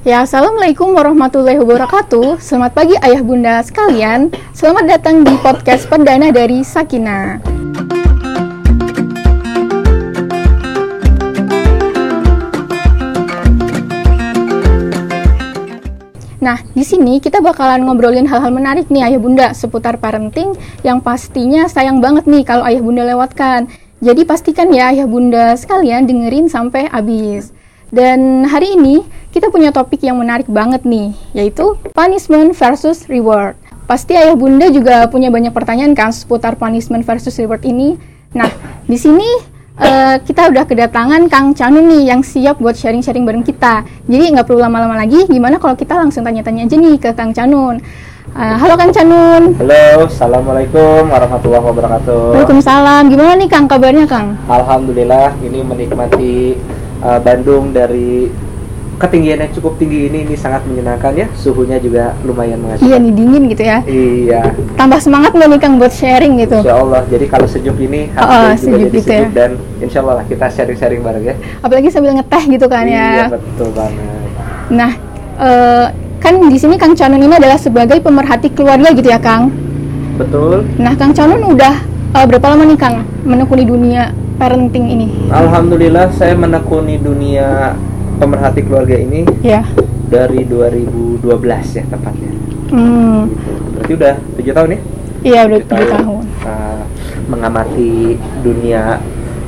Ya, Assalamualaikum warahmatullahi wabarakatuh. Selamat pagi ayah bunda sekalian. Selamat datang di podcast perdana dari Sakina. Nah, di sini kita bakalan ngobrolin hal-hal menarik nih ayah bunda seputar parenting yang pastinya sayang banget nih kalau ayah bunda lewatkan. Jadi pastikan ya ayah bunda sekalian dengerin sampai habis. Dan hari ini kita punya topik yang menarik banget nih, yaitu punishment versus reward. Pasti ayah bunda juga punya banyak pertanyaan kan seputar punishment versus reward ini. Nah, di sini uh, kita udah kedatangan Kang Canun nih yang siap buat sharing-sharing bareng kita. Jadi nggak perlu lama-lama lagi, gimana kalau kita langsung tanya-tanya aja nih ke Kang Canun. Uh, halo Kang Canun. Halo, assalamualaikum warahmatullahi wabarakatuh. Waalaikumsalam. Gimana nih Kang kabarnya Kang? Alhamdulillah, ini menikmati uh, Bandung dari ketinggian yang cukup tinggi ini ini sangat menyenangkan ya. Suhunya juga lumayan mengasih iya nih dingin gitu ya. Iya. Tambah semangat nggak nih kang buat sharing gitu? Insya Allah. Jadi kalau sejuk ini oh, oh, sejuk gitu ya. dan insya Allah kita sharing-sharing bareng ya. Apalagi sambil ngeteh gitu kan iya, ya. Iya betul banget. Nah uh, kan di sini Kang Canun ini adalah sebagai pemerhati keluarga gitu ya Kang? Betul. Nah Kang Canun udah uh, berapa lama nih Kang menekuni dunia parenting ini Alhamdulillah saya menekuni dunia pemerhati keluarga ini ya. dari 2012 ya tepatnya. Hmm. Gitu. Berarti udah tujuh tahun ya? Iya udah tujuh tahun. tahun. Uh, mengamati dunia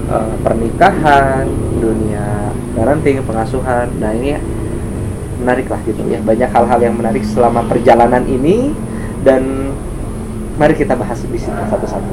uh, pernikahan, dunia parenting, pengasuhan. Nah ini ya, menarik lah gitu ya. Banyak hal-hal yang menarik selama perjalanan ini dan mari kita bahas di sini satu-satu.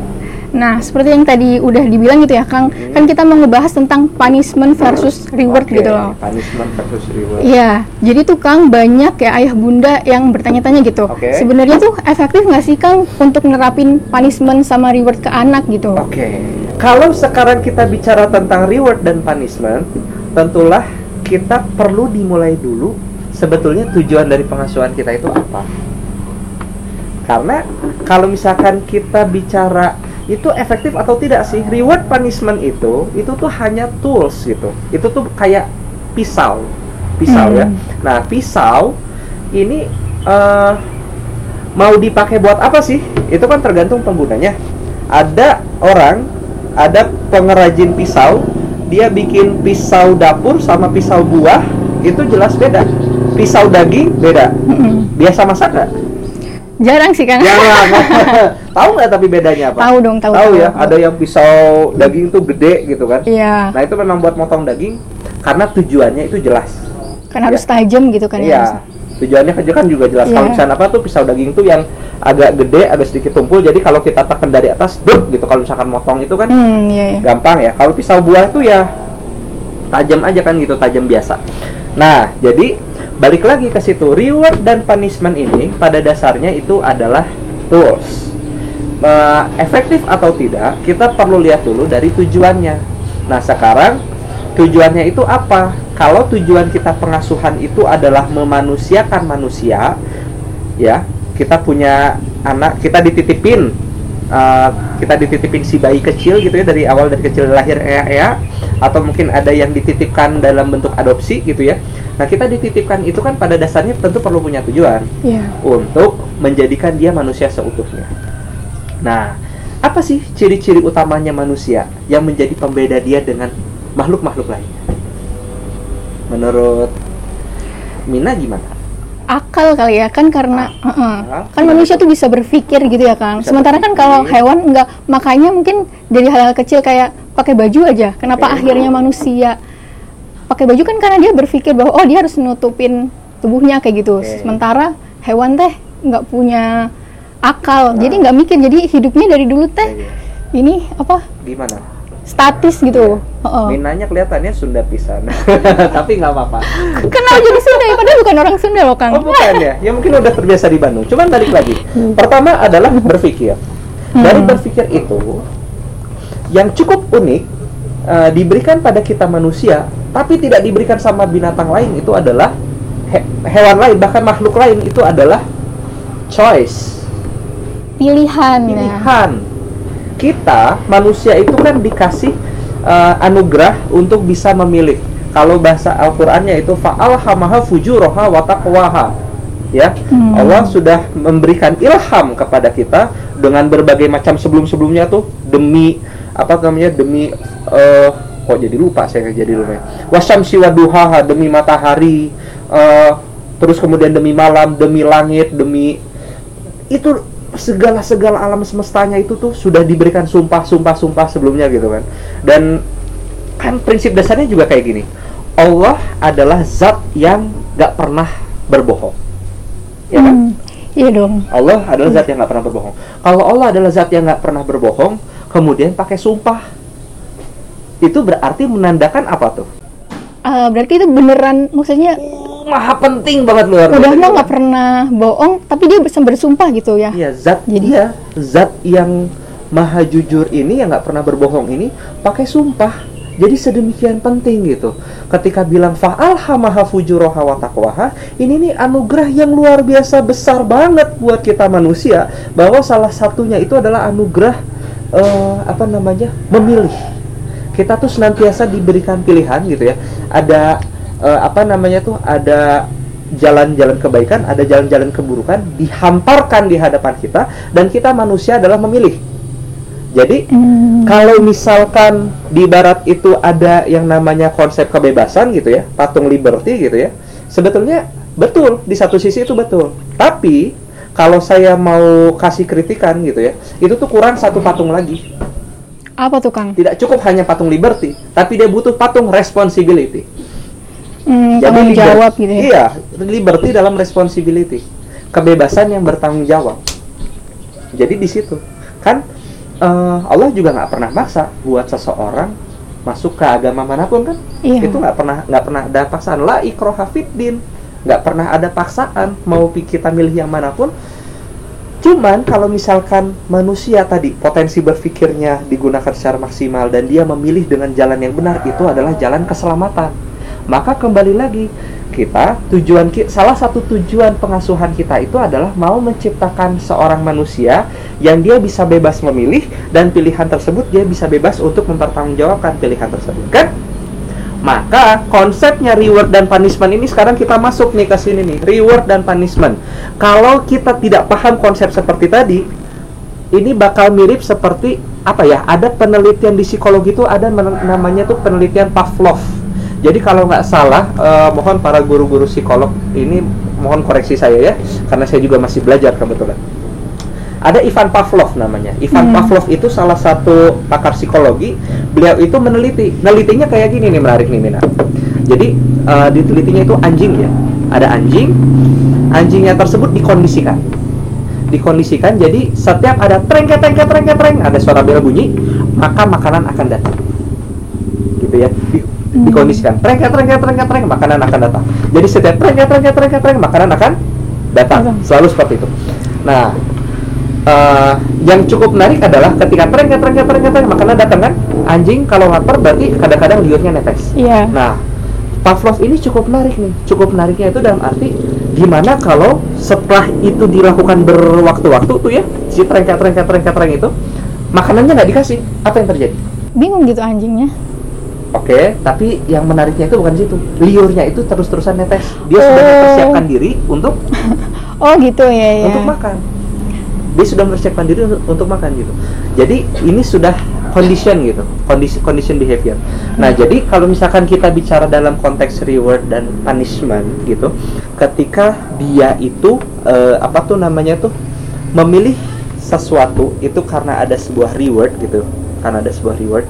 Nah, seperti yang tadi udah dibilang gitu ya, Kang, hmm. kan kita mau ngebahas tentang punishment versus reward okay, gitu loh. Punishment versus reward. Iya, jadi tuh Kang banyak ya ayah bunda yang bertanya-tanya gitu. Okay. Sebenarnya tuh efektif nggak sih Kang untuk nerapin punishment sama reward ke anak gitu? Oke. Okay. Kalau sekarang kita bicara tentang reward dan punishment, tentulah kita perlu dimulai dulu sebetulnya tujuan dari pengasuhan kita itu apa. Karena kalau misalkan kita bicara itu efektif atau tidak sih reward punishment itu itu tuh hanya tools gitu itu tuh kayak pisau pisau ya. hmm. ya nah pisau ini uh, mau dipakai buat apa sih itu kan tergantung penggunanya ada orang ada pengrajin pisau dia bikin pisau dapur sama pisau buah itu jelas beda pisau daging beda hmm. biasa masak gak? Jarang sih kan? Jarang. tahu nggak tapi bedanya apa? Tahu dong, tahu. Tahu ya, ada yang pisau daging tuh gede gitu kan? Iya. Nah itu memang buat motong daging karena tujuannya itu jelas. Kan harus ya. tajam gitu kan ya? Iya. Tujuannya kerja kan juga jelas. Kalau iya. misalnya apa tuh pisau daging tuh yang agak gede, agak sedikit tumpul. Jadi kalau kita tekan dari atas, duk gitu. Kalau misalkan motong itu kan hmm, iya, iya. gampang ya. Kalau pisau buah itu ya tajam aja kan gitu, tajam biasa. Nah, jadi balik lagi ke situ. Reward dan punishment ini pada dasarnya itu adalah tools. Uh, efektif atau tidak kita perlu lihat dulu dari tujuannya. Nah sekarang tujuannya itu apa? Kalau tujuan kita pengasuhan itu adalah memanusiakan manusia ya kita punya anak kita dititipin uh, kita dititipin si bayi kecil gitu ya dari awal dari kecil lahir ya ya atau mungkin ada yang dititipkan dalam bentuk adopsi gitu ya Nah, kita dititipkan itu kan pada dasarnya tentu perlu punya tujuan yeah. untuk menjadikan dia manusia seutuhnya. Nah, apa sih ciri-ciri utamanya manusia yang menjadi pembeda dia dengan makhluk-makhluk lainnya? Menurut Mina gimana? akal kali ya kan karena uh -uh. kan manusia tuh bisa berpikir gitu ya kang sementara kan kalau hewan enggak makanya mungkin dari hal-hal kecil kayak pakai baju aja kenapa akhirnya manusia pakai baju kan karena dia berpikir bahwa oh dia harus nutupin tubuhnya kayak gitu. Okay. Sementara hewan teh nggak punya akal, nah. jadi nggak mikir. Jadi hidupnya dari dulu teh okay. ini apa? Gimana? Statis gitu. Yeah. Uh -uh. Minanya kelihatannya Sunda pisan, tapi nggak apa-apa. Kenapa jadi Sunda? Ya? Padahal bukan orang Sunda loh Kang. Oh bukan ya? Ya mungkin udah terbiasa di Bandung. Cuman balik lagi. Hmm. Pertama adalah berpikir. Hmm. Dari berpikir itu yang cukup unik uh, diberikan pada kita manusia tapi tidak diberikan sama binatang lain itu adalah he hewan lain bahkan makhluk lain itu adalah choice pilihan pilihan kita manusia itu kan dikasih uh, anugerah untuk bisa memilih kalau bahasa Al-Qur'annya itu fa'alhamaha fujuraha wa taqwaha. Ya, Hmm. Allah sudah memberikan ilham kepada kita dengan berbagai macam sebelum-sebelumnya tuh demi apa namanya demi eh kok jadi lupa saya jadi lupa. ya. Wasyamsi waduhaha demi matahari eh terus kemudian demi malam, demi langit, demi itu segala segala alam semestanya itu tuh sudah diberikan sumpah sumpah sumpah sebelumnya gitu kan dan kan prinsip dasarnya juga kayak gini Allah adalah zat yang gak pernah berbohong ya kan Hmm, Iya dong. Allah adalah zat yang gak pernah berbohong kalau Allah adalah zat yang gak pernah berbohong kemudian pakai sumpah itu berarti menandakan apa tuh Ah, berarti itu beneran maksudnya Uh, maha penting banget luar udah mah nggak pernah bohong tapi dia bisa bersumpah gitu ya. Iya, zat Jadi- dia, zat yang maha jujur ini yang nggak pernah berbohong ini pakai sumpah. Jadi sedemikian penting gitu. Ketika bilang fa'alhamaha fujuraha wa taqwaha, ini nih anugerah yang luar biasa besar banget buat kita manusia bahwa salah satunya itu adalah anugerah eh, apa namanya? memilih. Kita tuh senantiasa diberikan pilihan gitu ya. Ada eh, apa namanya tuh ada jalan-jalan kebaikan, ada jalan-jalan keburukan dihamparkan di hadapan kita dan kita manusia adalah memilih. Jadi Hmm. kalau misalkan di barat itu ada yang namanya konsep kebebasan gitu ya, patung liberty gitu ya. Sebetulnya betul di satu sisi itu betul. Tapi kalau saya mau kasih kritikan gitu ya, itu tuh kurang satu patung lagi. Apa tuh Kang? Tidak cukup hanya patung liberty, tapi dia butuh patung responsibility. Hmm, tanggung liber- jawab gitu ya. Iya, liberty dalam responsibility. Kebebasan yang bertanggung jawab. Jadi di situ kan eh, Allah juga nggak pernah maksa buat seseorang masuk ke agama mana pun kan? Iya. Itu nggak pernah nggak pernah ada paksaan. La ikroha fiddin. Nggak pernah ada paksaan mau kita milih yang mana pun. Cuman kalau misalkan manusia tadi potensi berpikirnya digunakan secara maksimal dan dia memilih dengan jalan yang benar itu adalah jalan keselamatan. Maka kembali lagi kita tujuan salah satu tujuan pengasuhan kita itu adalah mau menciptakan seorang manusia yang dia bisa bebas memilih dan pilihan tersebut dia bisa bebas untuk mempertanggungjawabkan pilihan tersebut kan? Maka konsepnya reward dan punishment ini sekarang kita masuk nih ke sini nih, reward dan punishment. Kalau kita tidak paham konsep seperti tadi, ini bakal mirip seperti apa ya? Ada penelitian di psikologi itu ada namanya tuh penelitian Pavlov. Jadi kalau nggak salah, eh, mohon para guru-guru psikolog ini mohon koreksi saya ya, karena saya juga masih belajar kebetulan. Ada Ivan Pavlov namanya. Ivan Hmm. Pavlov itu salah satu pakar psikologi. Beliau itu meneliti. Nelitinya kayak gini nih menarik nih Mina. Jadi eh, ditelitinya itu anjing ya. Ada anjing. Anjingnya tersebut dikondisikan. Dikondisikan jadi setiap ada treng treng treng treng ada suara bel bunyi, maka makanan akan datang. Gitu ya. Di, dikondisikan treng treng treng treng makanan akan datang. Jadi setiap treng treng treng treng makanan akan. Datang. Selalu seperti itu. Nah, eh, yang cukup menarik adalah ketika treng treng treng treng makanan datang kan anjing kalau lapar berarti kadang-kadang liurnya netes Iya. nah Pavlov ini cukup menarik nih cukup menariknya itu dalam arti gimana kalau setelah itu dilakukan berwaktu-waktu tuh ya si treng treng treng treng itu makanannya nggak dikasih apa yang terjadi Bingung gitu anjingnya. Oke, tapi yang menariknya itu bukan di situ. Liurnya itu terus-terusan netes. Dia sudah Oh. mempersiapkan diri untuk Oh gitu ya ya. untuk makan. Dia sudah mempersiapkan diri untuk, untuk makan gitu. Jadi ini sudah condition gitu, condition condition behavior. Nah, jadi kalau misalkan kita bicara dalam konteks reward dan punishment gitu, ketika dia itu eh, apa tuh namanya tuh memilih sesuatu itu karena ada sebuah reward gitu, karena ada sebuah reward.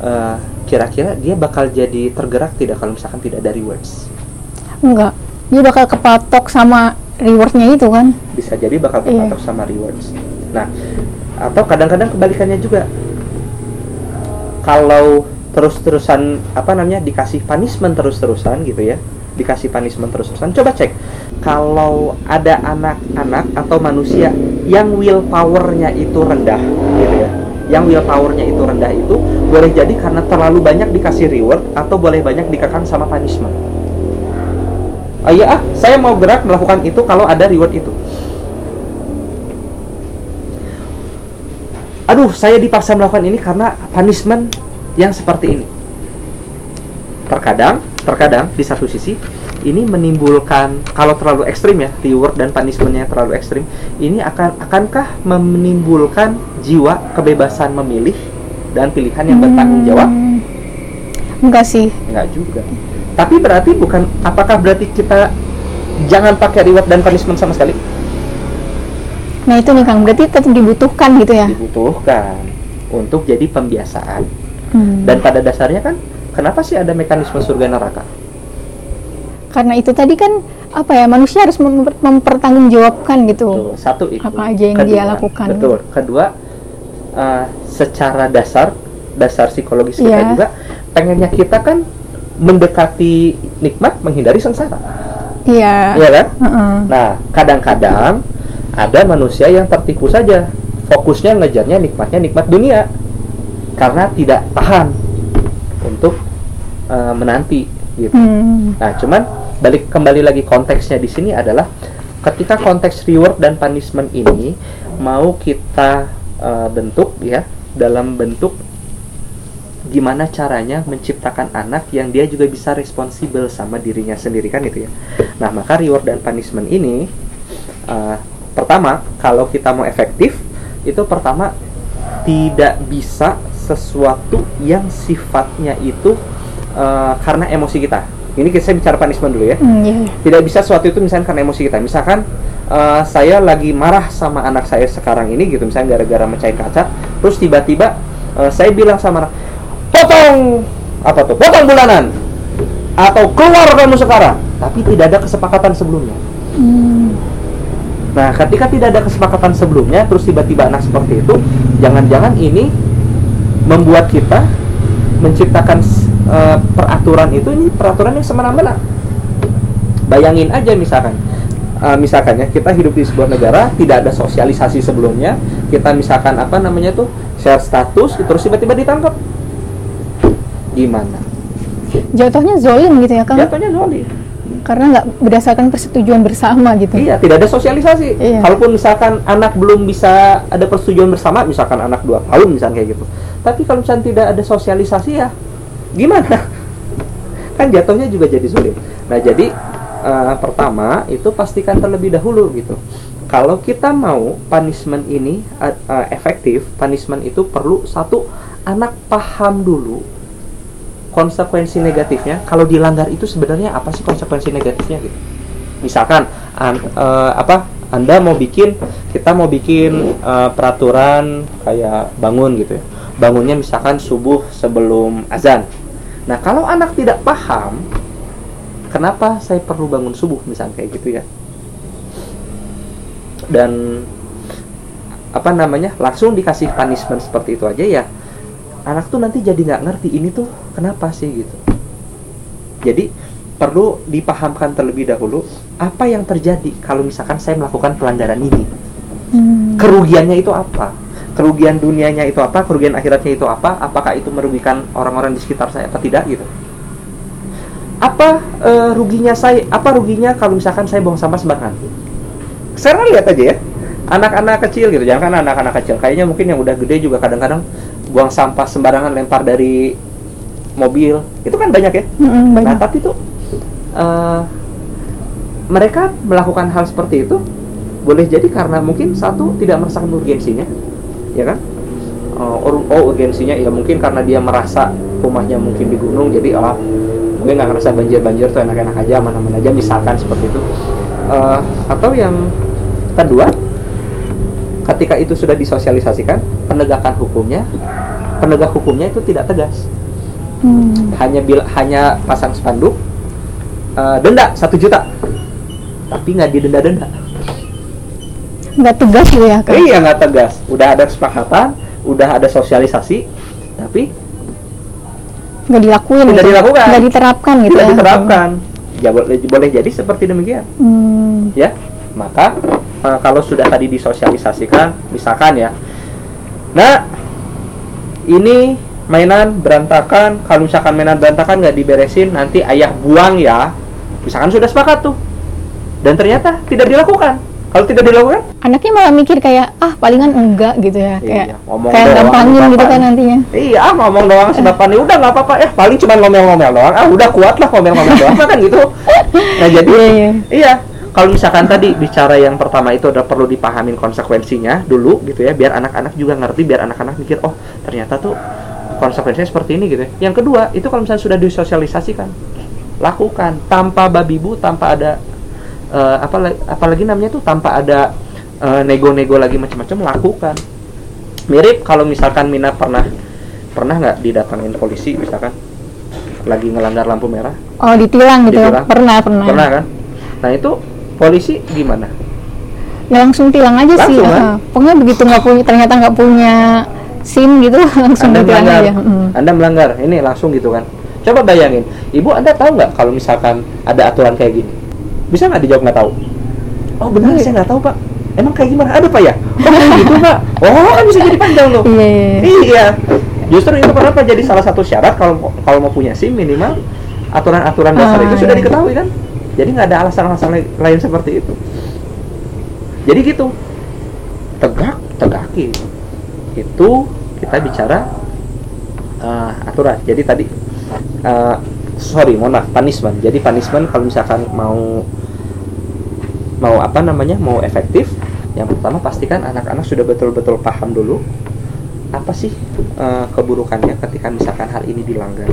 eh, kira-kira dia bakal jadi tergerak tidak kalau misalkan tidak ada rewards? Enggak. Dia bakal kepatok sama rewardnya itu kan. bisa jadi bakal Iya. terpatok sama rewards. Nah, atau kadang-kadang kebalikannya juga. Kalau terus-terusan apa namanya dikasih punishment terus-terusan gitu ya, dikasih punishment terus-terusan, coba cek kalau ada anak-anak atau manusia yang willpowernya itu rendah gitu ya, yang willpowernya itu rendah itu boleh jadi karena terlalu banyak dikasih reward atau boleh banyak dikekang sama punishment. Oh iya ah, saya mau gerak melakukan itu kalau ada reward itu. Aduh, saya dipaksa melakukan ini karena punishment yang seperti ini. terkadang terkadang di satu sisi ini menimbulkan kalau terlalu ekstrim ya reward dan punishmentnya terlalu ekstrim ini akan akankah menimbulkan jiwa kebebasan memilih dan pilihan yang bertanggung jawab Hmm. Enggak sih. Enggak juga. Tapi berarti bukan apakah berarti kita jangan pakai reward dan punishment sama sekali? Nah itu nih Kang, berarti tetap dibutuhkan gitu ya? Dibutuhkan untuk jadi pembiasaan. Hmm. Dan pada dasarnya kan kenapa sih ada mekanisme surga neraka? Karena itu tadi kan apa ya manusia harus memper- mempertanggungjawabkan gitu. Tuh, satu itu. Apa aja yang dia lakukan. Betul. Kedua eh, secara dasar dasar psikologis kita Iya. juga pengennya kita kan mendekati nikmat menghindari sengsara. Iya. Iya kan? Heeh. Nah, kadang-kadang ada manusia yang tertipu saja. Fokusnya ngejarnya nikmatnya nikmat dunia. Karena tidak tahan untuk eh, menanti gitu. Hmm. Nah, cuman balik kembali lagi konteksnya di sini adalah ketika konteks reward dan punishment ini mau kita eh, bentuk ya dalam bentuk gimana caranya menciptakan anak yang dia juga bisa responsibel sama dirinya sendiri kan itu ya. Nah, maka reward dan punishment ini eh, pertama kalau kita mau efektif itu pertama tidak bisa sesuatu yang sifatnya itu eh, karena emosi kita. Ini saya bicara punishment dulu ya Hmm, iya, iya. tidak bisa sesuatu itu misalkan karena emosi kita misalkan eh, saya lagi marah sama anak saya sekarang ini gitu misalnya gara-gara mecahin kaca terus tiba-tiba eh, saya bilang sama anak potong. Apa tuh? Potong bulanan. Atau keluar kamu sekarang. Tapi tidak ada kesepakatan sebelumnya. Hmm. nah ketika tidak ada kesepakatan sebelumnya terus tiba-tiba anak seperti itu jangan-jangan ini membuat kita menciptakan eh, peraturan itu ini peraturan yang semena-mena. Bayangin aja misalkan eh, misalkan ya kita hidup di sebuah negara tidak ada sosialisasi sebelumnya kita misalkan apa namanya tuh share status terus tiba-tiba ditangkap gimana Jatuhnya zolim gitu ya Kang? jatuhnya zolim Karena nggak berdasarkan persetujuan bersama gitu. Iya, tidak ada sosialisasi. Iya. Kalaupun misalkan anak belum bisa ada persetujuan bersama, misalkan anak dua tahun misalkan kayak gitu. Tapi kalau misalkan tidak ada sosialisasi ya gimana? Kan jatuhnya juga jadi sulit. Nah, jadi eh, pertama itu pastikan terlebih dahulu gitu. Kalau kita mau punishment ini eh, eh, efektif, punishment itu perlu satu anak paham dulu konsekuensi negatifnya kalau dilanggar itu sebenarnya apa sih konsekuensi negatifnya gitu? Misalkan an- eh, apa anda mau bikin kita mau bikin eh, peraturan kayak bangun gitu ya. Bangunnya misalkan subuh sebelum azan. Nah kalau anak tidak paham kenapa saya perlu bangun subuh misalnya kayak gitu ya? Dan apa namanya langsung dikasih punishment seperti itu aja ya anak tuh nanti jadi nggak ngerti ini tuh kenapa sih gitu. Jadi perlu dipahamkan terlebih dahulu apa yang terjadi kalau misalkan saya melakukan pelanggaran ini. Hmm. kerugiannya itu apa? Kerugian dunianya itu apa? Kerugian akhiratnya itu apa? Apakah itu merugikan orang-orang di sekitar saya apa tidak gitu? Apa eh, ruginya saya apa ruginya kalau misalkan saya buang sampah sembarangan? Sekarang lihat aja ya anak-anak kecil gitu. Jangan kan anak-anak kecil. Kayaknya mungkin yang udah gede juga kadang-kadang buang sampah sembarangan lempar dari mobil itu kan banyak ya Nah, banyak. tapi tuh eh, mereka melakukan hal seperti itu boleh jadi karena mungkin satu tidak merasakan urgensinya, ya kan? Ur- oh urgensinya ya mungkin karena dia merasa rumahnya mungkin di gunung jadi ah gue nggak ngerasa banjir-banjir tuh enak-enak aja aman-aman aja misalkan seperti itu Eh, atau yang kedua ketika itu sudah disosialisasikan penegakan hukumnya penegak hukumnya itu tidak tegas Hmm. hanya bil hanya pasang spanduk eh, denda satu juta tapi nggak didenda denda Nggak tegas gitu ya Kang? iya nggak tegas udah ada kesepakatan udah ada sosialisasi tapi Nggak dilakuin Tidak gitu. dilakukan. Nggak diterapkan gitu tidak ya? diterapkan ya boleh boleh jadi seperti demikian Hmm. ya maka eh, kalau sudah tadi disosialisasikan misalkan ya nah ini mainan berantakan. Kalau misalkan mainan berantakan nggak diberesin nanti ayah buang ya. Misalkan sudah sepakat tuh. Dan ternyata tidak dilakukan. Kalau tidak dilakukan, Anaknya malah mikir kayak ah palingan enggak gitu ya, kayak Iya, ngomong kayak gampangin gitu kan nantinya. iya ah, ngomong doang si bapak nih udah nggak apa-apa. Ya paling cuma ngomel-ngomel doang. Ah udah kuat lah ngomel-ngomel doang. Kan gitu? Nah jadi Iya, iya. iya kalau misalkan tadi bicara yang pertama itu udah perlu dipahamin konsekuensinya dulu gitu ya biar anak-anak juga ngerti biar anak-anak mikir oh ternyata tuh konsekuensinya seperti ini gitu ya. Yang kedua itu kalau misalnya sudah disosialisasikan lakukan tanpa babi bu tanpa ada eh, apa apalagi namanya tuh tanpa ada eh, nego-nego lagi macam-macam lakukan. Mirip kalau misalkan Mina pernah pernah nggak didatangin polisi misalkan? Lagi ngelanggar lampu merah? Oh ditilang gitu, Ditilang. pernah pernah. pernah kan? Nah itu polisi gimana Ya langsung tilang aja sih. Langsung, kan? ah. Pokoknya begitu nggak punya ternyata nggak punya SIM gitu langsung anda ditilang melanggar aja. Mm. anda melanggar ini langsung gitu kan coba bayangin ibu anda tahu nggak kalau misalkan ada aturan kayak gini bisa nggak dijawab nggak tahu oh benar Iya. saya nggak tahu pak emang kayak gimana ada pak ya oh gitu pak oh kan bisa jadi panjang loh Iya, iya, iya. Iya. Justru itu kenapa jadi salah satu syarat kalau kalau mau punya SIM minimal aturan-aturan dasar Ah, itu sudah iya. diketahui kan. Jadi nggak ada alasan-alasan lai- lain seperti itu. Jadi gitu. Tegak, tegaki. Itu kita bicara eh, aturan. Jadi tadi eh, sorry, mohon maaf, punishment. Jadi punishment kalau misalkan mau mau apa namanya mau efektif yang pertama pastikan anak-anak sudah betul-betul paham dulu apa sih eh, keburukannya ketika misalkan hal ini dilanggar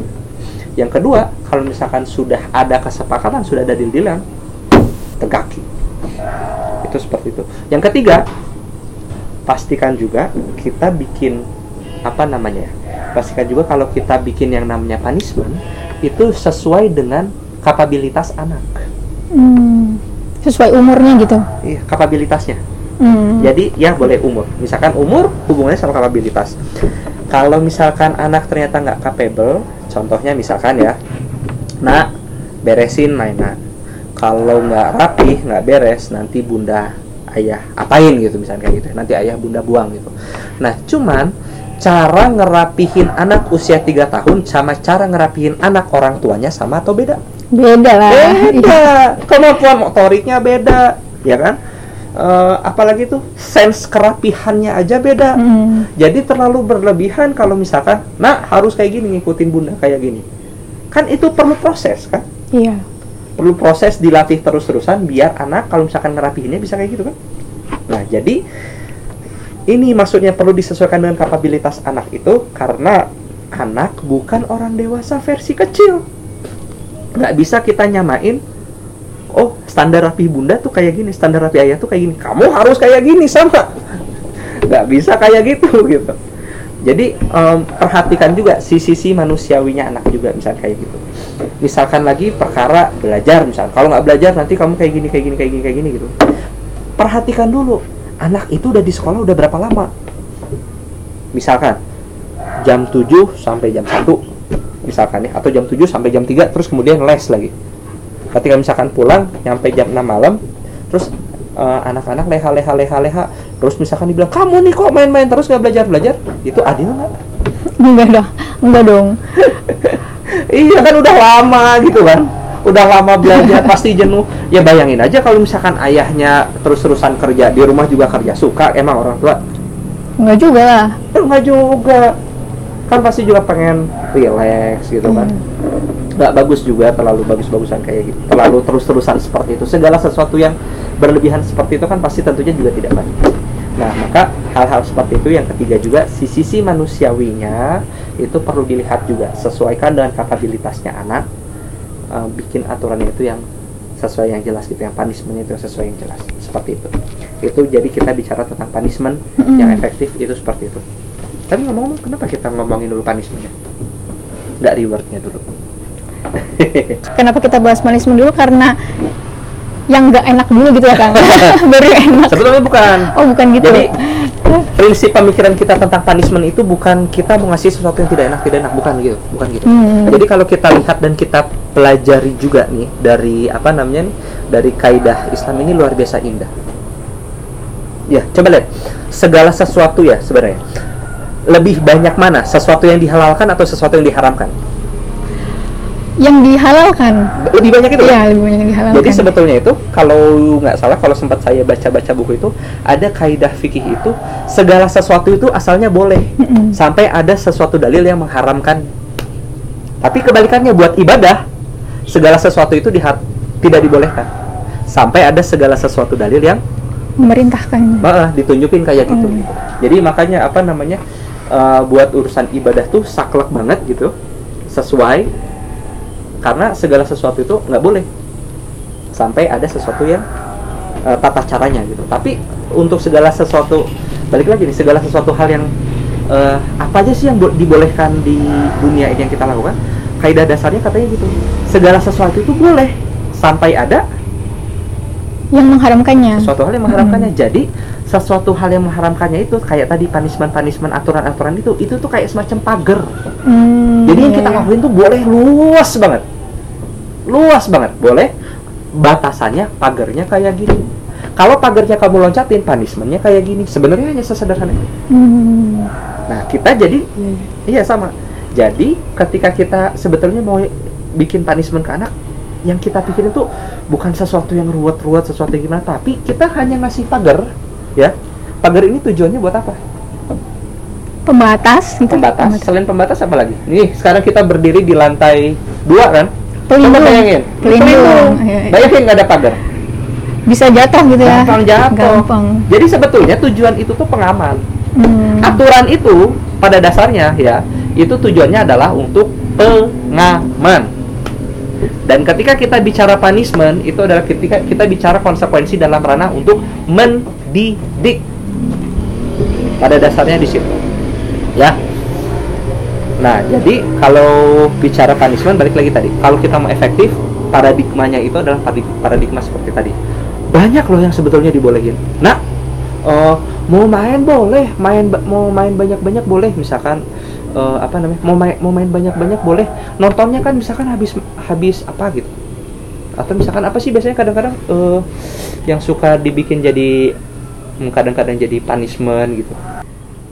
yang kedua kalau misalkan sudah ada kesepakatan sudah ada deal-dealan tegaki itu seperti itu yang ketiga pastikan juga kita bikin apa namanya ya pastikan juga kalau kita bikin yang namanya punishment itu sesuai dengan kapabilitas anak Hmm. Sesuai umurnya gitu. iya kapabilitasnya Hmm. Jadi ya boleh umur. Misalkan umur hubungannya sama kapabilitas. Kalau misalkan anak ternyata nggak capable, contohnya misalkan ya, nak beresin mainan. Kalau nggak rapi, nggak beres, nanti bunda ayah apain gitu misalnya kayak gitu. Nanti ayah bunda buang gitu. Nah cuman cara ngerapihin anak usia 3 tahun sama cara ngerapihin anak orang tuanya sama atau beda? Beda lah. beda kemampuan motoriknya beda ya kan Eh, apalagi tuh sense kerapihannya aja beda. Hmm. jadi terlalu berlebihan kalau misalkan nah harus kayak gini ngikutin bunda kayak gini. Kan itu perlu proses kan? Iya. perlu proses dilatih terus-terusan biar anak kalau misalkan ngerapihinnya bisa kayak gitu kan? Nah jadi ini maksudnya perlu disesuaikan dengan kapabilitas anak itu karena anak bukan orang dewasa versi kecil. Nggak bisa kita nyamain oh standar rapi bunda tuh kayak gini standar rapi ayah tuh kayak gini. Kamu harus kayak gini sama. Nggak bisa kayak gitu gitu. Jadi em, perhatikan juga si sisi manusiawinya anak juga misalnya kayak gitu. Misalkan lagi perkara belajar misalnya kalau nggak belajar nanti kamu kayak gini kayak gini kayak gini kayak gini gitu. Perhatikan dulu anak itu udah di sekolah udah berapa lama? Misalkan jam 7 sampai jam 1 misalkan ya atau jam 7 sampai jam 3 terus kemudian les lagi ketika misalkan pulang nyampe jam 6 malam terus eh, anak-anak leha leha leha leha terus misalkan dibilang kamu nih kok main-main terus nggak belajar belajar? Itu adil nggak? Enggak dong. Enggak dong. iya kan udah lama gitu kan. Udah lama belajar pasti jenuh. Ya bayangin aja kalau misalkan ayahnya terus-terusan kerja di rumah juga kerja suka emang orang tua? Enggak juga lah. Enggak juga. Kan pasti juga pengen relax gitu kan nggak bagus juga terlalu bagus-bagusan kayak gitu. Terlalu terus-terusan seperti itu. Segala sesuatu yang berlebihan seperti itu kan pasti tentunya juga tidak baik. Nah maka hal-hal seperti itu yang ketiga juga si sisi manusiawinya itu perlu dilihat juga. Sesuaikan dengan kapabilitasnya anak eh, bikin aturannya itu yang sesuai yang jelas gitu yang punishment itu yang sesuai yang jelas. Seperti itu. Itu jadi kita bicara tentang punishment Mm-mm. yang efektif itu seperti itu. Tapi ngomong-ngomong kenapa kita ngomongin dulu punishmentnya? Nggak rewardnya dulu Kenapa kita bahas punishment dulu? Karena yang nggak enak dulu gitu ya Kang. Baru enak. sebetulnya bukan Oh bukan gitu. Jadi prinsip pemikiran kita tentang punishment itu bukan kita mau ngasih sesuatu yang tidak enak tidak enak bukan gitu bukan gitu Hmm. jadi kalau kita lihat dan kita pelajari juga nih dari apa namanya nih dari kaidah Islam ini luar biasa indah ya coba lihat segala sesuatu ya sebenarnya lebih banyak mana sesuatu yang dihalalkan atau sesuatu yang diharamkan yang dihalalkan. lebih banyak itu Iya, lebih banyak yang dihalalkan. Jadi sebetulnya itu kalau nggak salah kalau sempat saya baca-baca buku itu ada kaidah fikih itu segala sesuatu itu asalnya boleh sampai ada sesuatu dalil yang mengharamkan. Tapi kebalikannya buat ibadah segala sesuatu itu diha- tidak dibolehkan sampai ada segala sesuatu dalil yang memerintahkan. malah ditunjukin kayak gitu. Hmm. Jadi makanya apa namanya uh, buat urusan ibadah tuh saklek banget gitu sesuai karena segala sesuatu itu nggak boleh sampai ada sesuatu yang uh, tata caranya gitu. Tapi untuk segala sesuatu balik lagi nih segala sesuatu hal yang uh, apa aja sih yang bo- dibolehkan di dunia ini yang kita lakukan? Kaidah dasarnya katanya gitu. Segala sesuatu itu boleh sampai ada Yang mengharamkannya. sesuatu hal yang mengharamkannya. Jadi sesuatu hal yang mengharamkannya itu kayak tadi punishment-punishment aturan-aturan itu itu tuh kayak semacam pagar. Hmm, Jadi yang kita iya. lakuin tuh boleh luas banget. Luas banget, boleh. Batasannya pagarnya kayak gini. Kalau pagarnya kamu loncatin, punishmentnya kayak gini. Sebenarnya hanya sesederhana itu. Hmm. Nah, kita jadi iya sama. Jadi ketika kita sebetulnya mau bikin punishment ke anak, yang kita pikirin tuh bukan sesuatu yang ruwet-ruwet, sesuatu yang gimana, tapi kita hanya ngasih pagar, ya. Pagar ini tujuannya buat apa? Pembatas gitu. Pembatas. Selain pembatas apa lagi? Nih, sekarang kita berdiri di lantai dua kan? Pelindung. Coba bayangin. Pelindung. Iya, iya. Bayangin nggak ada pagar. Bisa jatuh gitu ya. Gampang jatuh. Gampang. Jadi sebetulnya tujuan itu tuh pengaman. Hmm. Aturan itu pada dasarnya ya, itu tujuannya adalah untuk pengaman. Dan ketika kita bicara punishment, itu adalah ketika kita bicara konsekuensi dalam ranah untuk mendidik. Pada dasarnya di situ. Ya. Nah, jadi kalau bicara punishment balik lagi tadi. Kalau kita mau efektif, paradigmanya itu adalah paradig- paradigma seperti tadi. Banyak loh yang sebetulnya dibolehin. Nah, eh, mau main boleh, main mau main banyak-banyak boleh misalkan eh, apa namanya? Mau main mau main banyak-banyak boleh. Nontonnya kan misalkan habis habis apa gitu. Atau misalkan apa sih biasanya kadang-kadang eh, yang suka dibikin jadi hmm, kadang-kadang jadi punishment gitu.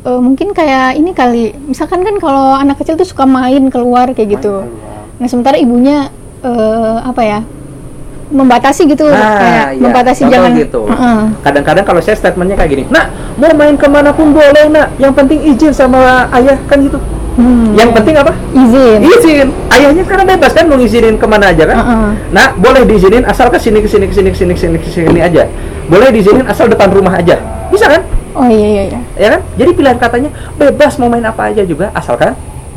Eh, mungkin kayak ini kali. Misalkan kan kalau anak kecil tuh suka main keluar kayak gitu. Main. Nah, sementara ibunya eh, apa ya? membatasi gitu Nah, kayak iya, membatasi contoh jangan gitu. Heeh. Kadang-kadang kalau saya statementnya kayak gini, nak mau main ke mana pun boleh nak, yang penting izin sama ayah kan gitu. Hmm, Yang iya. penting apa? izin Izin. Ayahnya karena bebas kan mau ngizinin ke mana aja kan? Heeh. Nah, boleh diizinin asal ke sini ke sini ke sini ke sini ke sini ke sini aja. Boleh diizinin asal depan rumah aja. Bisa kan? Oh iya iya iya Ya kan? Jadi pilihan katanya bebas mau main apa aja juga asalkan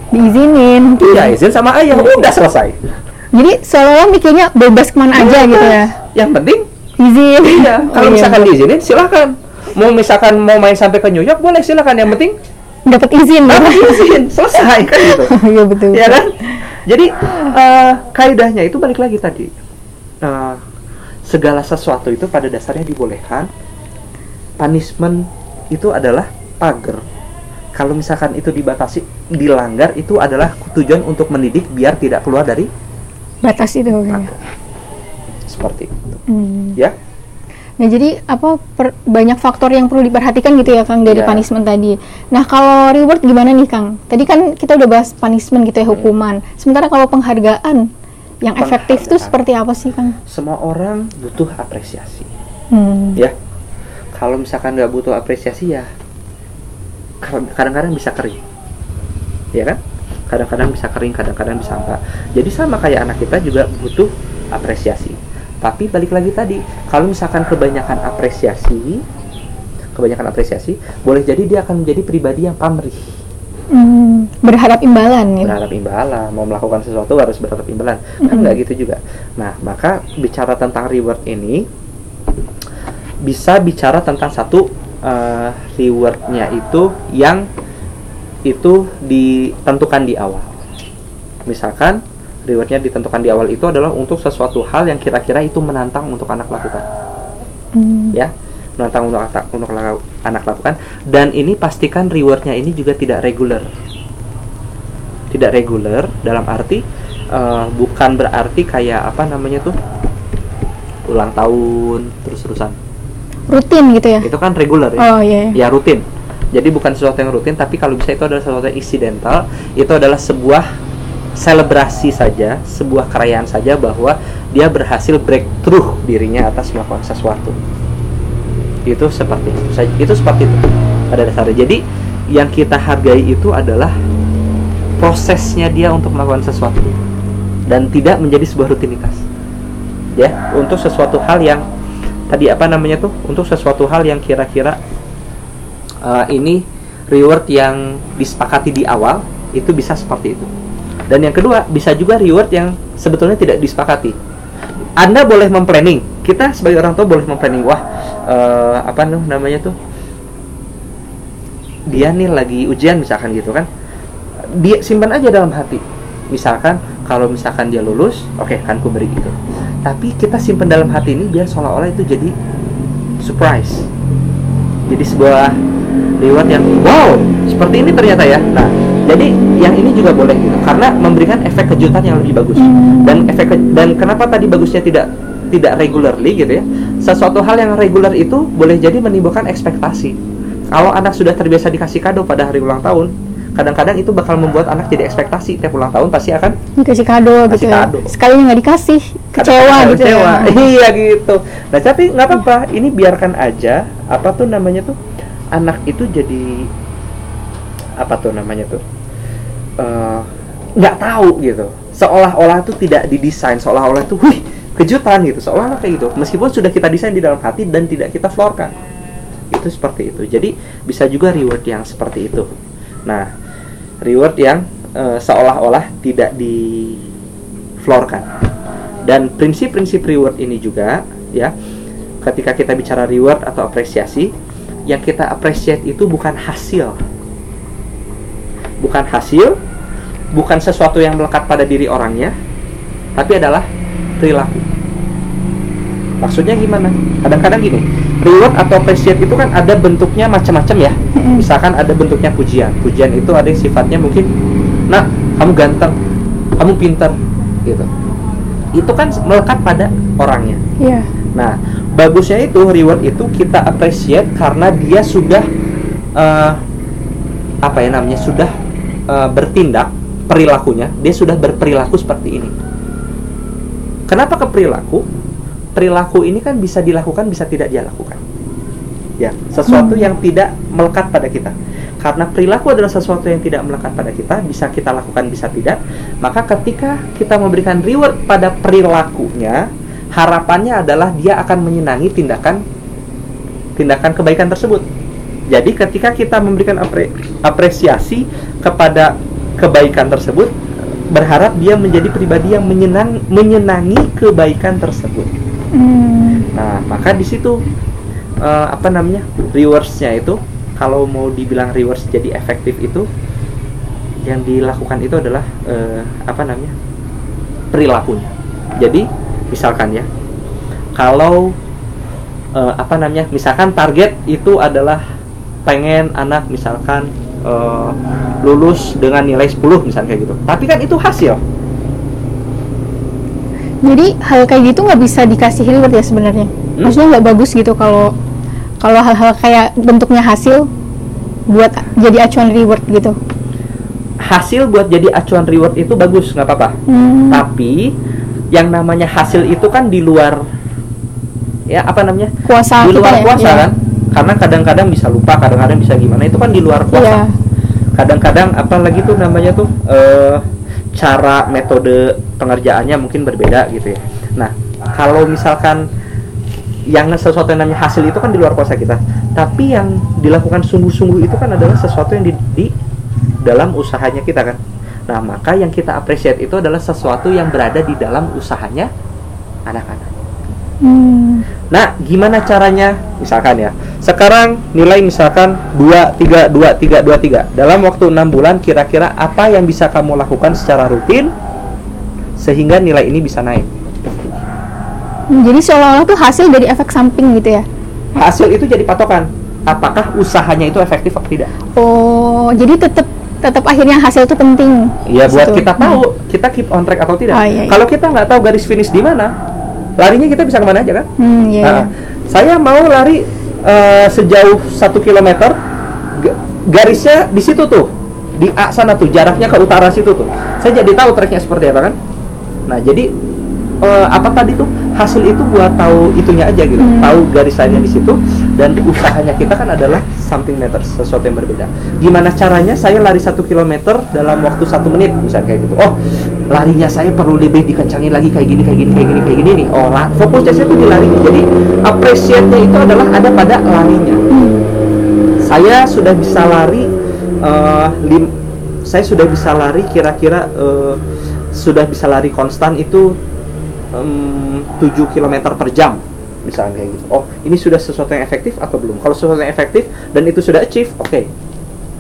diizinin iya izin sama ayah. Udah selesai. jadi seolah-olah mikirnya bebas ke mana aja gitu ya Yang penting izin iya. Kalau Oh, iya. misalkan diizinin silakan. Mau misalkan mau main sampai ke New York boleh silakan. Yang penting dapat izin dapat izin selesai kan gitu. iya betul ya kan? Jadi eh, kaidahnya itu balik lagi tadi. Eh, segala sesuatu itu pada dasarnya dibolehkan. Punishment itu adalah pagar. Kalau misalkan itu dibatasi, dilanggar itu adalah tujuan untuk mendidik biar tidak keluar dari batas itu ya. seperti itu. Hmm. Ya, Nah jadi apa per- banyak faktor yang perlu diperhatikan gitu ya Kang dari Ya. punishment tadi. Nah kalau reward gimana nih Kang? Tadi kan kita udah bahas punishment gitu ya hukuman. Sementara kalau penghargaan yang efektif tuh Penghargaan. seperti apa sih Kang? semua orang butuh apresiasi. Hmm. Ya, kalau misalkan nggak butuh apresiasi ya kadang-kadang bisa kering, ya kan? Kadang-kadang bisa kering, kadang-kadang bisa enggak. Jadi sama kayak anak kita juga butuh apresiasi. Tapi balik lagi tadi, kalau misalkan kebanyakan apresiasi, kebanyakan apresiasi, boleh jadi dia akan menjadi pribadi yang pamrih, Hmm, berharap imbalan gitu. berharap imbalan, mau melakukan sesuatu harus berharap imbalan. Kan Mm-mm. nggak gitu juga. Nah, maka bicara tentang reward ini bisa bicara tentang satu eh, rewardnya itu yang itu ditentukan di awal. Misalkan rewardnya ditentukan di awal itu adalah untuk sesuatu hal yang kira-kira itu menantang untuk anak lakukan, Hmm. ya menantang untuk anak untuk anak lakukan. Dan ini pastikan rewardnya ini juga tidak reguler, tidak reguler dalam arti eh, bukan berarti kayak apa namanya tuh ulang tahun terus-terusan. Rutin gitu ya? Itu kan reguler ya. Oh iya. ya rutin jadi bukan sesuatu yang rutin tapi kalau bisa itu adalah sesuatu yang incidental itu adalah sebuah selebrasi saja, sebuah kerayaan saja bahwa dia berhasil breakthrough dirinya atas melakukan sesuatu. Itu seperti itu. Itu seperti itu pada dasarnya. Jadi yang kita hargai itu adalah prosesnya dia untuk melakukan sesuatu dan tidak menjadi sebuah rutinitas. Ya, untuk sesuatu hal yang tadi apa namanya tuh? Untuk sesuatu hal yang kira-kira uh, ini reward yang disepakati di awal itu bisa seperti itu. Dan yang kedua, bisa juga reward yang sebetulnya tidak disepakati. Anda boleh memplanning. Kita sebagai orang tua boleh memplanning. Wah, uh, apa namanya tuh? Dia nih lagi ujian misalkan gitu kan. Dia simpan aja dalam hati. Misalkan kalau misalkan dia lulus, oke okay, kan ku beri itu. Tapi kita simpan dalam hati ini biar seolah-olah itu jadi surprise. Jadi sebuah reward yang wow seperti ini ternyata ya nah jadi yang ini juga boleh gitu karena memberikan efek kejutan yang lebih bagus hmm. dan efek dan kenapa tadi bagusnya tidak tidak regularly gitu ya sesuatu hal yang regular itu boleh jadi menimbulkan ekspektasi kalau anak sudah terbiasa dikasih kado pada hari ulang tahun kadang-kadang itu bakal membuat anak jadi ekspektasi. Tiap ulang tahun pasti akan dikasih kado gitu ya. kado. sekali nggak dikasih kecewa gitu ya. kecewa. ya iya gitu. Nah tapi nggak apa-apa. Ini biarkan aja. Apa tuh namanya tuh? Anak itu jadi apa tuh namanya tuh? Eh, nggak uh, tahu gitu. Seolah-olah itu tidak didesain. Seolah-olah itu wih kejutan gitu. Seolah-olah kayak gitu. Meskipun sudah kita desain di dalam hati dan tidak kita florkan itu seperti itu. Jadi bisa juga reward yang seperti itu. Nah reward yang uh, seolah-olah tidak di florkan dan prinsip-prinsip reward ini juga ya ketika kita bicara reward atau apresiasi yang kita appreciate itu bukan hasil. Bukan hasil bukan sesuatu yang melekat pada diri orangnya tapi adalah perilaku. Maksudnya gimana? Kadang-kadang gini reward atau appreciate itu kan ada bentuknya macam-macam ya. Misalkan ada bentuknya pujian. Pujian itu ada yang sifatnya mungkin nah kamu ganteng kamu pintar gitu. Itu kan melekat pada orangnya. Yeah. nah bagusnya itu reward itu kita appreciate karena dia sudah uh, apa ya namanya sudah uh, bertindak perilakunya dia sudah berperilaku seperti ini. Kenapa ke perilaku perilaku ini kan bisa dilakukan bisa tidak dia lakukan ya sesuatu hmm. yang tidak melekat pada kita karena perilaku adalah sesuatu yang tidak melekat pada kita bisa kita lakukan bisa tidak maka ketika kita memberikan reward pada perilakunya harapannya adalah dia akan menyenangi tindakan tindakan kebaikan tersebut. Jadi ketika kita memberikan apre, apresiasi kepada kebaikan tersebut, berharap dia menjadi pribadi yang menyenang, menyenangi kebaikan tersebut. Hmm. Nah, maka di situ uh, apa namanya rewardsnya itu kalau mau dibilang rewards jadi efektif itu yang dilakukan itu adalah uh, apa namanya perilakunya. Jadi misalkan ya kalau uh, apa namanya misalkan target itu adalah pengen anak misalkan uh, lulus dengan nilai 10 misalnya kayak gitu tapi kan itu hasil jadi hal kayak gitu nggak bisa dikasih reward ya sebenarnya. Hmm? maksudnya nggak bagus gitu kalau kalau hal-hal kayak bentuknya hasil buat jadi acuan reward gitu. Hasil buat jadi acuan reward itu bagus nggak apa-apa. Hmm. tapi yang namanya hasil itu kan di luar ya apa namanya? Kuasa di luar ya, kuasa ya. kan? Karena kadang-kadang bisa lupa kadang-kadang bisa gimana itu kan di luar kuasa. Kadang kadang-kadang apa lagi tuh namanya tuh uh, cara metode pengerjaannya mungkin berbeda gitu ya nah kalau misalkan yang sesuatu yang namanya hasil itu kan di luar kuasa kita tapi yang dilakukan sungguh-sungguh itu kan adalah sesuatu yang di, di dalam usahanya kita kan Nah, maka yang kita appreciate itu adalah sesuatu yang berada di dalam usahanya anak-anak. Hmm. Nah, gimana caranya? Misalkan ya, sekarang nilai misalkan 2, 3, 2, 3, 2, 3. Dalam waktu 6 bulan, kira-kira apa yang bisa kamu lakukan secara rutin sehingga nilai ini bisa naik? Hmm, jadi seolah-olah tuh hasil dari efek samping gitu ya? Hasil itu jadi patokan. Apakah usahanya itu efektif atau tidak? Oh, jadi tetap tetap akhirnya hasil itu penting. Iya buat kita tahu hmm. kita keep on track atau tidak. Oh, iya, iya. Kalau kita nggak tahu garis finish di mana, larinya kita bisa ke mana aja kan? Hmm, iya, nah, iya. Saya mau lari uh, sejauh satu kilometer, garisnya di situ tuh. di A sana tuh jaraknya ke utara situ tuh saya jadi tahu treknya seperti apa kan nah jadi uh, apa tadi tuh hasil itu buat tahu itunya aja gitu hmm. tahu garis lainnya di situ dan usahanya kita kan adalah something matters sesuatu yang berbeda gimana caranya saya lari satu kilometer dalam waktu satu menit misalnya kayak gitu oh larinya saya perlu lebih dikencangin lagi kayak gini kayak gini kayak gini kayak gini nih. Oh fokusnya saya tuh di lari. Jadi appreciate-nya itu adalah ada pada larinya. Saya sudah bisa lari uh, lim saya sudah bisa lari kira-kira uh, sudah bisa lari konstan itu um, 7 km per jam misalnya kayak gitu. Oh ini sudah sesuatu yang efektif atau belum? Kalau sesuatu yang efektif dan itu sudah achieve oke okay.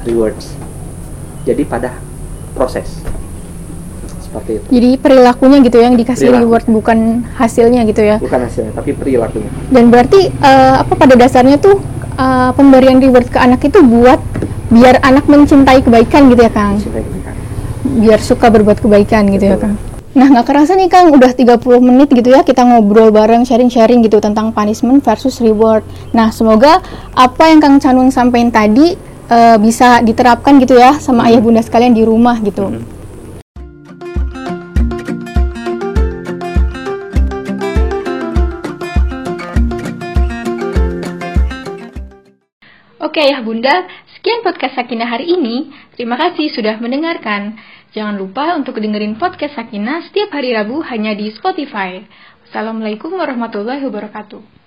rewards. Jadi pada proses seperti itu jadi perilakunya gitu yang dikasih Perilaku. reward bukan hasilnya gitu ya bukan hasilnya tapi perilakunya dan berarti uh, apa pada dasarnya tuh uh, pemberian reward ke anak itu buat biar anak mencintai kebaikan gitu ya Kang mencintai kebaikan biar suka berbuat kebaikan gitu ya Kang Nah, nggak kerasa nih Kang, udah 30 menit gitu ya kita ngobrol bareng, sharing-sharing gitu tentang punishment versus reward. Nah, semoga apa yang Kang Canung sampaikan tadi uh, bisa diterapkan gitu ya sama ayah bunda sekalian di rumah gitu. Hmm. Oke ayah bunda, sekian podcast Sakinah hari ini. Terima kasih sudah mendengarkan. Jangan lupa untuk dengerin podcast Sakina setiap hari Rabu hanya di Spotify. Assalamualaikum warahmatullahi wabarakatuh.